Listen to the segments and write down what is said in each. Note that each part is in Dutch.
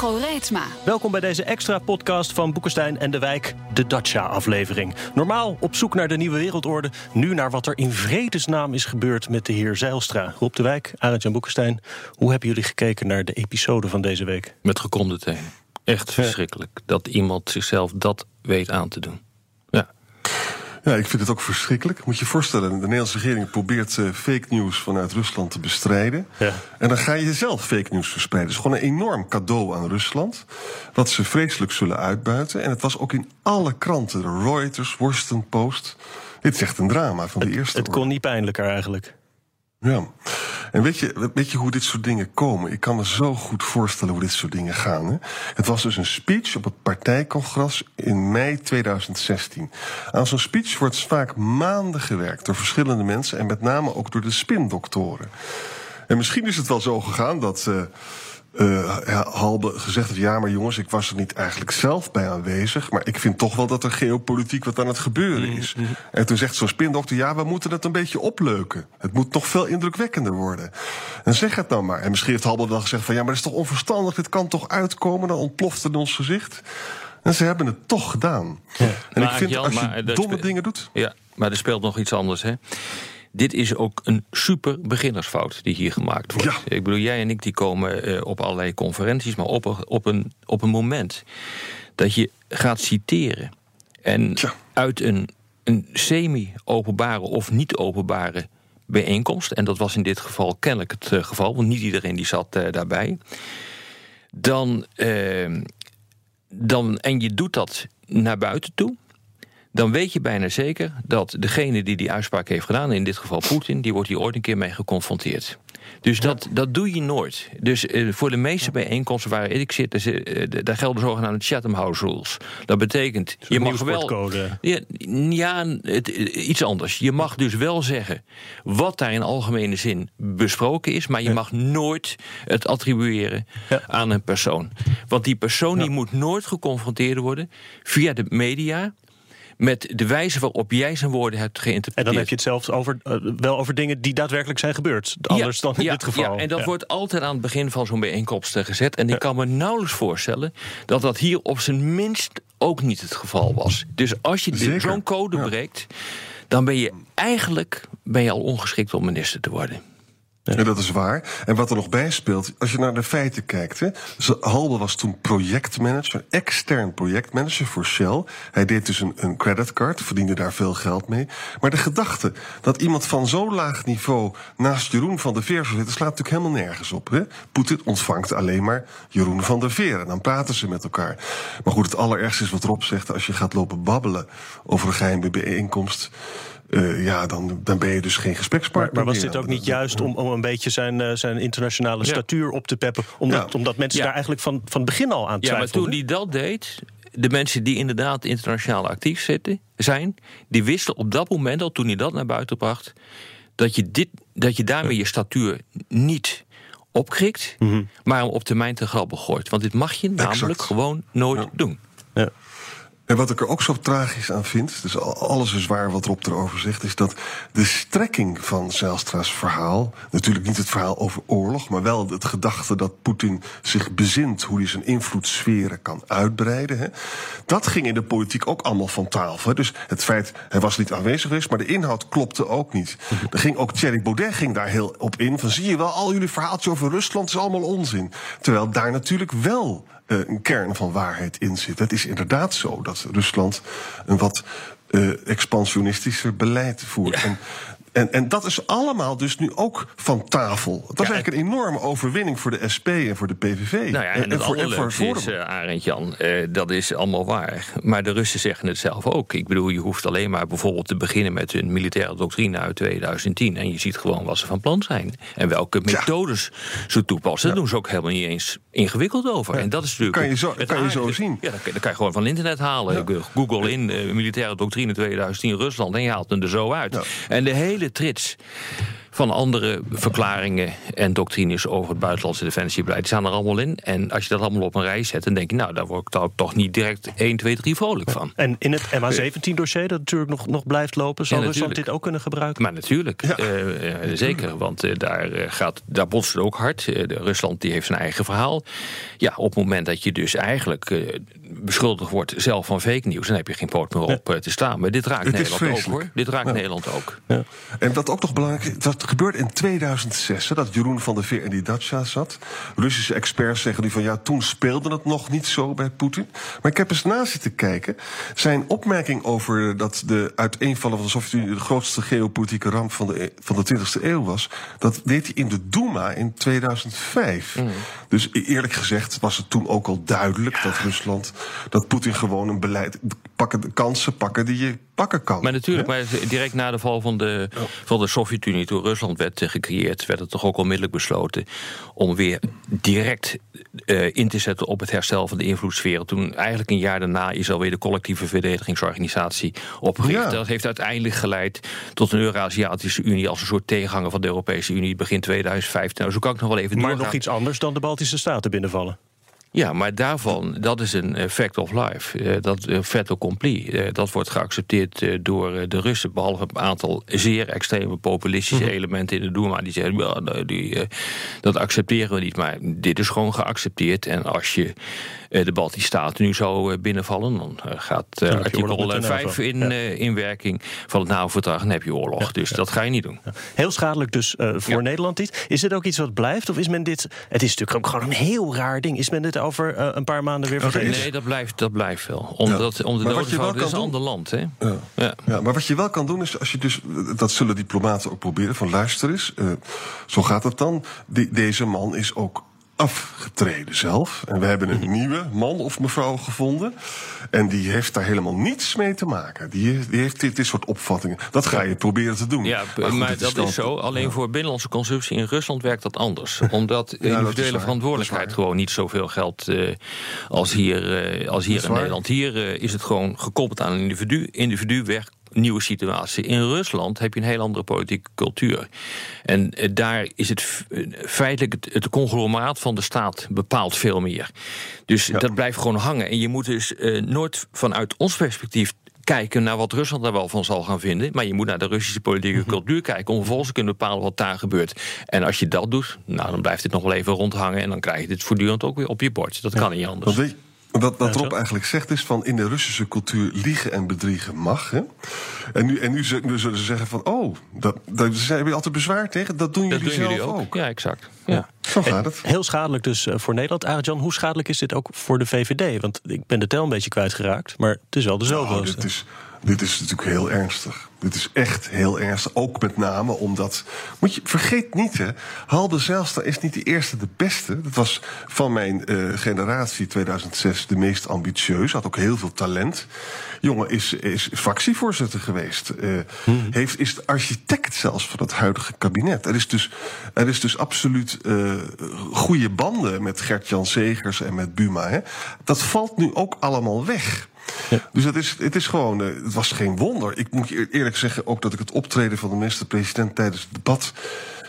Hugo Reitsma. Welkom bij deze extra podcast van Boekenstein en de Wijk, de Dacia-aflevering. Normaal op zoek naar de nieuwe wereldorde, nu naar wat er in vredesnaam is gebeurd met de heer Zeilstra. Rob de Wijk, Arend Jan Boekenstein, hoe hebben jullie gekeken naar de episode van deze week? Met gekromde tenen. Echt verschrikkelijk dat iemand zichzelf dat weet aan te doen. Ja. Ik vind het ook verschrikkelijk. Moet je je voorstellen, de Nederlandse regering probeert uh, fake news vanuit Rusland te bestrijden. Ja. En dan ga je zelf fake news verspreiden. Het is gewoon een enorm cadeau aan Rusland. Wat ze vreselijk zullen uitbuiten. En het was ook in alle kranten. De Reuters, Washington Post. Dit is echt een drama van de Het, eerste het kon niet pijnlijker eigenlijk. Ja. En weet je, weet je hoe dit soort dingen komen? Ik kan me zo goed voorstellen hoe dit soort dingen gaan. Hè? Het was dus een speech op het partijcongres in mei 2016. Aan zo'n speech wordt vaak maanden gewerkt door verschillende mensen... en met name ook door de spindoktoren. En misschien is het wel zo gegaan dat... Uh, uh, Halbe gezegd heeft: ja, maar jongens, ik was er niet eigenlijk zelf bij aanwezig. Maar ik vind toch wel dat er geopolitiek wat aan het gebeuren is. Mm -hmm. En toen zegt zo'n spindokter: ja, we moeten het een beetje opleuken. Het moet toch veel indrukwekkender worden. En zeg het nou maar. En misschien heeft Halbe wel gezegd: van ja, maar dat is toch onverstandig, dit kan toch uitkomen? Dan ontploft het in ons gezicht. En ze hebben het toch gedaan. Ja. En maar, ik vind Jan, als je maar, domme dingen doet. Ja, maar er speelt nog iets anders, hè? Dit is ook een super beginnersfout die hier gemaakt wordt. Ja. Ik bedoel, jij en ik die komen uh, op allerlei conferenties, maar op, een, op, een, op een moment dat je gaat citeren en uit een, een semi-openbare of niet-openbare bijeenkomst, en dat was in dit geval kennelijk het uh, geval, want niet iedereen die zat uh, daarbij, dan, dan, en je doet dat naar buiten toe dan weet je bijna zeker dat degene die die uitspraak heeft gedaan, in dit geval Poetin, die wordt hier ooit een keer mee geconfronteerd. Dus dat, dat doe je nooit. Dus uh, voor de meeste bijeenkomsten waar ik zit, uh, daar gelden zogenaamde Chatham House Rules. Dat betekent, je mag wel. Ja, ja het, iets anders. Je mag dus wel zeggen wat daar in algemene zin besproken is, maar je ja. mag nooit het attribueren ja. aan een persoon. Want die persoon die moet nooit geconfronteerd worden via de media met de wijze waarop jij zijn woorden hebt geïnterpreteerd. En dan heb je het zelfs over, uh, wel over dingen die daadwerkelijk zijn gebeurd. Anders ja, dan in ja, dit geval. Ja, en dat wordt altijd aan het begin van zo'n bijeenkomst gezet. En ik kan me nauwelijks voorstellen dat dat hier op zijn minst ook niet het geval was. Dus als je zo'n code breekt, dan ben je eigenlijk ben je al ongeschikt om minister te worden. Ja, dat is waar. En wat er nog bij speelt, als je naar de feiten kijkt. Hè, Halbe was toen projectmanager, extern projectmanager voor Shell. Hij deed dus een, een creditcard, verdiende daar veel geld mee. Maar de gedachte dat iemand van zo'n laag niveau naast Jeroen van der Veer zou zitten, slaat natuurlijk helemaal nergens op. Hè? Poetin ontvangt alleen maar Jeroen van der Veer. En dan praten ze met elkaar. Maar goed, het allerergste is wat Rob zegt, als je gaat lopen babbelen over een geheime bijeenkomst. Uh, ja, dan, dan ben je dus geen gesprekspartner. Maar, maar was dit ook niet juist om, om een beetje zijn, uh, zijn internationale ja. statuur op te peppen? Omdat, ja. omdat mensen ja. daar eigenlijk van, van het begin al aan twijfelden. Ja, maar toen hij dat deed, de mensen die inderdaad internationaal actief zitten, zijn, die wisten op dat moment al, toen hij dat naar buiten bracht, dat je, dit, dat je daarmee je statuur niet opkrikt, mm -hmm. maar hem op termijn te grabbel gooit. Want dit mag je namelijk exact. gewoon nooit doen. Ja. En wat ik er ook zo tragisch aan vind, dus alles is waar wat Rob erover zegt, is dat de strekking van Zijlstra's verhaal, natuurlijk niet het verhaal over oorlog, maar wel het gedachte dat Poetin zich bezint hoe hij zijn invloedssferen kan uitbreiden, hè, dat ging in de politiek ook allemaal van tafel. Dus het feit, hij was niet aanwezig geweest, maar de inhoud klopte ook niet. Er ging ook Thierry Baudet ging daar heel op in, van zie je wel, al jullie verhaaltjes over Rusland is allemaal onzin. Terwijl daar natuurlijk wel een kern van waarheid in zit. Het is inderdaad zo dat Rusland een wat uh, expansionistischer beleid voert. Ja. En, En, en dat is allemaal dus nu ook van tafel. Het was Ja, eigenlijk een enorme overwinning voor de SP en voor de PVV. Nou ja, en, voor, voor is, eh, Arend Jan, eh, dat is allemaal waar. Maar de Russen zeggen het zelf ook. Ik bedoel, je hoeft alleen maar bijvoorbeeld te beginnen met hun militaire doctrine uit 2010. En je ziet gewoon wat ze van plan zijn. En welke methodes ze toepassen. Daar doen ze ook helemaal niet eens ingewikkeld over. En dat is natuurlijk. Kan je zo- kan je zo zien. Ja, dat kan, dat kan je gewoon van internet halen. Google in eh, militaire doctrine 2010 Rusland. En je haalt hem er zo uit. En de hele trits van andere verklaringen en doctrines over het buitenlandse defensiebeleid die staan er allemaal in. En als je dat allemaal op een rij zet, dan denk je, nou, daar word ik dan toch niet direct 1, 2, 3 vrolijk van. En in het MH17-dossier, dat natuurlijk nog, nog blijft lopen, zal Ja, Rusland dit ook kunnen gebruiken? Maar natuurlijk, Ja. eh, eh, zeker. Want eh, daar, gaat, daar botst het ook hard. Rusland die heeft zijn eigen verhaal. Ja, op het moment dat je dus eigenlijk eh, beschuldigd wordt zelf van fake nieuws... dan heb je geen poot meer op te staan. Maar dit raakt Het Nederland ook, hoor. Dit raakt Nederland ook. En wat ook nog belangrijk is, dat gebeurde in 2006, hè, dat Jeroen van der Veer in die Dacia zat. Russische experts zeggen nu van ja, toen speelde het nog niet zo bij Poetin. Maar ik heb eens na zitten kijken. Zijn opmerking over dat de uiteenvallen van de Sovjet-Unie de grootste geopolitieke ramp van de, e- van de 20e eeuw was, dat deed hij in de Duma in 2005. Mm. Dus e- eerlijk gezegd was het toen ook al duidelijk dat Rusland, dat Poetin gewoon een beleid, pakken, de kansen pakken die je pakken kan. Maar natuurlijk, maar direct na de val van de, van de Sovjet-Unie, toen Rusland werd eh, gecreëerd, werd het toch ook onmiddellijk besloten om weer direct eh, in te zetten op het herstel van de invloedssferen. Toen eigenlijk een jaar daarna is alweer de collectieve verdedigingsorganisatie opgericht. Ja. Dat heeft uiteindelijk geleid tot een Euro-Aziatische Unie als een soort tegenhanger van de Europese Unie begin 2015. Nou, zo kan ik nog wel even Maar doorgaan. nog iets anders dan de Baltische Staten binnenvallen. Ja, maar daarvan, dat is een eh, fact of life. Eh, dat uh, fait accompli. Eh, dat wordt geaccepteerd eh, door eh, de Russen. Behalve een aantal zeer extreme populistische Mhm. elementen in de Duma. Die zeggen, nou, die, eh, dat accepteren we niet. Maar dit is gewoon geaccepteerd. En als je eh, de Baltische Staten nu zou eh, binnenvallen... dan eh, gaat eh, artikel met eh, de 5 NAVO. in, Ja. eh, in werking van het NAVO-verdrag. Dan heb je oorlog. dus dat ga je niet doen. Heel schadelijk dus eh, voor Ja. Nederland dit. Is dit ook iets wat blijft? Of is men dit... Het is natuurlijk ook gewoon een heel raar ding. Is men dit over eh, een paar maanden weer vergeten? Nee, dat blijft, dat blijft wel. Omdat, om de Maar wat je wel dodenfout is een ander land. Hè? Ja. Ja. Ja, maar wat je wel kan doen is, als je dus, dat zullen diplomaten ook proberen, van luister eens, eh, zo gaat het dan. Die- deze man is ook afgetreden zelf. En we hebben een nieuwe man of mevrouw gevonden. En die heeft daar helemaal niets mee te maken. Die, die heeft dit, dit soort opvattingen. Dat ga je proberen te doen. Ja, maar, goed, het dat is zo. Alleen voor binnenlandse consumptie in Rusland werkt dat anders. Omdat is individuele waar. verantwoordelijkheid is gewoon niet zoveel geldt eh, als hier, eh, als hier is in waar. Nederland. Hier eh, is het gewoon gekoppeld aan een individu. Individu weg, nieuwe situatie. In Rusland heb je een heel andere politieke cultuur. En eh, daar is het eh, feitelijk het, het conglomeraat van de staat bepaalt veel meer. Dus dat blijft gewoon hangen. En je moet dus eh, nooit vanuit ons perspectief kijken naar wat Rusland daar wel van zal gaan vinden. Maar je moet naar de Russische politieke Mhm. cultuur kijken... om vervolgens te kunnen bepalen wat daar gebeurt. En als je dat doet, nou, dan blijft dit nog wel even rondhangen... en dan krijg je dit voortdurend ook weer op je bord. Dat kan niet anders. Wat, Rob eigenlijk zegt is van in de Russische cultuur liegen en bedriegen mag. Hè? En, nu, en nu, zullen ze zeggen van oh, dat, daar zijn we altijd bezwaar tegen. Dat doen dat jullie doen zelf jullie ook. ook. Ja, exact. Ja. Zo gaat het. Heel schadelijk dus eh, voor Nederland. Arjan, hoe schadelijk is dit ook voor de VVD? Want ik ben de tel een beetje kwijtgeraakt, maar het is wel de Nou, zoveelste. is, dit is natuurlijk heel ernstig. Dit is echt heel ernstig. Ook met name omdat. Moet je, vergeet niet, hè. Halbe Zijlstra is niet de eerste, de beste. Dat was van mijn eh, generatie 2006 de meest ambitieus. Had ook heel veel talent. Jongen is, is fractievoorzitter geweest. Eh, heeft, is de architect zelfs van het huidige kabinet. Er is dus, er is dus absoluut eh goede banden met Gert-Jan Segers en met Buma. Hè. Dat valt nu ook allemaal weg. Dus het is, het is gewoon, eh, het was geen wonder. Ik moet je eer- eerlijk zeggen ook dat ik het optreden van de minister-president tijdens het debat.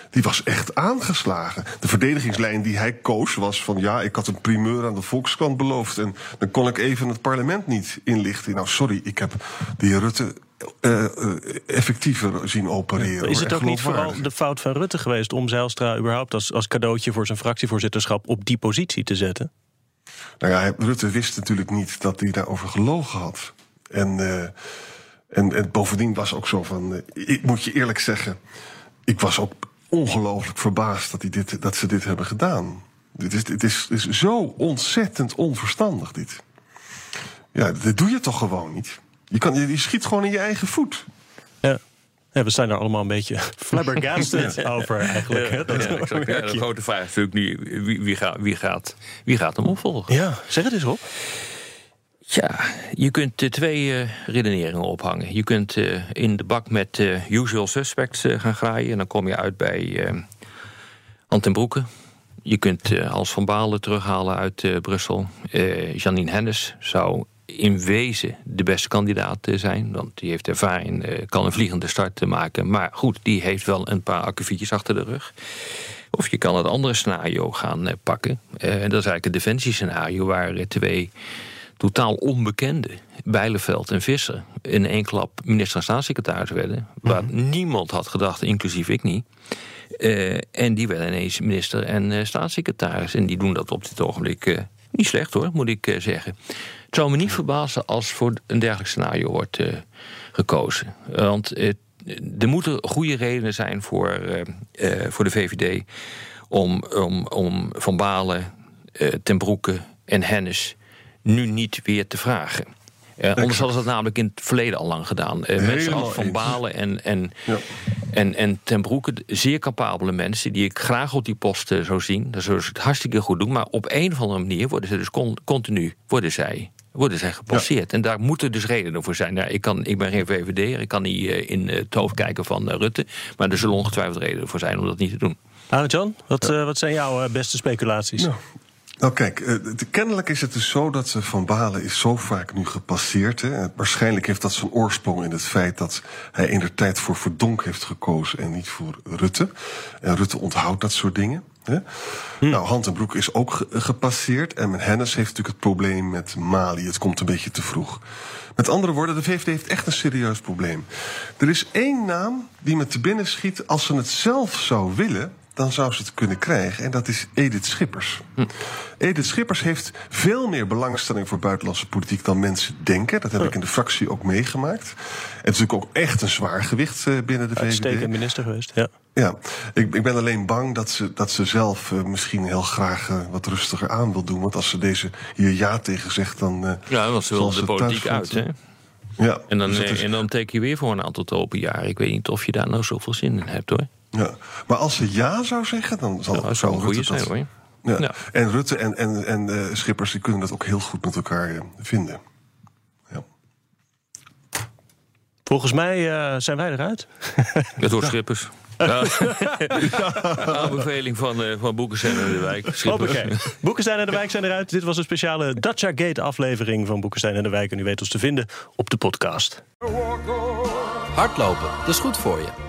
Die was echt aangeslagen. De verdedigingslijn die hij koos was van ja, ik had een primeur aan de Volkskrant beloofd. En dan kon ik even het parlement niet inlichten. Nou, sorry, ik heb de heer Rutte eh, eh, effectiever zien opereren. Is het ook niet vooral de fout van Rutte geweest om Zijlstra überhaupt als, als cadeautje voor zijn fractievoorzitterschap op die positie te zetten? Nou ja, Rutte wist natuurlijk niet dat hij daarover gelogen had. En, eh, en, en bovendien was ook zo van. eh, ik moet je eerlijk zeggen. Ik was ook ongelooflijk verbaasd dat, dit, dat ze dit hebben gedaan. Dit is, dit is, is zo ontzettend onverstandig, dit. Ja, dit doe je toch gewoon niet? Je, kan, je schiet gewoon in je eigen voet. Ja. We zijn er allemaal een beetje flabbergasted over eigenlijk. hè. Dat Ja, exact. Ja, merk de grote vraag is natuurlijk nu, wie, wie, gaat, wie, gaat, wie gaat hem opvolgen? Ja, zeg het eens op. Ja, je kunt eh, twee eh, redeneringen ophangen. Je kunt eh, in de bak met eh, usual suspects gaan graaien... en dan kom je uit bij eh Ant en Broeke. Je kunt eh, Hans van Balen terughalen uit eh, Brussel. Eh, Janine Hennis zou in wezen de beste kandidaat zijn... want die heeft ervaring, eh, kan een vliegende start maken. Maar goed, die heeft wel een paar akkefietjes achter de rug. Of je kan het andere scenario gaan eh, pakken. Eh, en dat is eigenlijk het defensiescenario... waar twee totaal onbekende, Bijleveld en Visser... in één klap minister en staatssecretaris werden. Waar niemand had gedacht, inclusief ik niet. En die werden ineens minister en staatssecretaris. En die doen dat op dit ogenblik eh, niet slecht hoor, moet ik eh, zeggen. Het zou me niet verbazen als voor een dergelijk scenario wordt eh, gekozen. Want eh, er moeten goede redenen zijn voor, voor de VVD... om, om, om Van Balen, Ten Broeke en Hennis nu niet weer te vragen. Eh, anders hadden ze dat namelijk in het verleden al lang gedaan. Eh, mensen als Van. Balen en, en, Ja. en, en Ten Broeke, zeer capabele mensen... die ik graag op die post eh, zou zien. Dat zullen ze het hartstikke goed doen. Maar op een of andere manier worden ze dus con- continu worden zij, worden zij gepasseerd. En daar moeten dus redenen voor zijn. Ja, ik, kan, ik ben geen VVD'er, ik kan niet eh, in het hoofd kijken van eh, Rutte... maar er zullen ongetwijfeld redenen voor zijn om dat niet te doen. Arend-Jan, wat, eh, wat zijn jouw eh, beste speculaties? Nou kijk, eh, de- kennelijk is het dus zo dat eh, Van Balen is zo vaak nu gepasseerd. Hè. Waarschijnlijk heeft dat zijn oorsprong in het feit dat hij in de tijd voor Verdonk heeft gekozen en niet voor Rutte. En Rutte onthoudt dat soort dingen. Hè. Nou, Hand en Broek is ook ge- gepasseerd. En met Hennis heeft natuurlijk het probleem met Mali. Het komt een beetje te vroeg. Met andere woorden, de VVD heeft echt een serieus probleem. Er is één naam die me te binnen schiet. Als ze het zelf zou willen, dan zou ze het kunnen krijgen. En dat is Edith Schippers. Edith Schippers heeft veel meer belangstelling voor buitenlandse politiek dan mensen denken. Dat heb ik in de fractie ook meegemaakt. Het is natuurlijk ook echt een zwaar gewicht eh, binnen de VVD. Uitstekend minister geweest, ja. Ja, ik, ik ben alleen bang dat ze, dat ze zelf eh, misschien heel graag eh, wat rustiger aan wil doen. Want als ze deze hier ja tegen zegt, dan. eh, Ja, want ze willen de politiek uit, hè? Ja, En dan, dus is- en dan teken je weer voor een aantal open jaren. Ik weet niet of je daar nou zoveel zin in hebt, hoor. Ja. Maar als ze ja zou zeggen, dan zal Ja, dat zou een Rutte goede zijn, dat- hoor. Ja. Ja. En Rutte en, en, en eh, Schippers die kunnen dat ook heel goed met elkaar eh, vinden. Ja. Volgens mij eh, zijn wij eruit. Het wordt Schippers. Ja. Aanbeveling van, eh van Boekestein en de Wijk. Boekenstein en de Wijk zijn eruit. Dit was een speciale Dacia Gate aflevering van Boekenstein en de Wijk. En u weet ons te vinden op de podcast. Hardlopen, dat is goed voor je.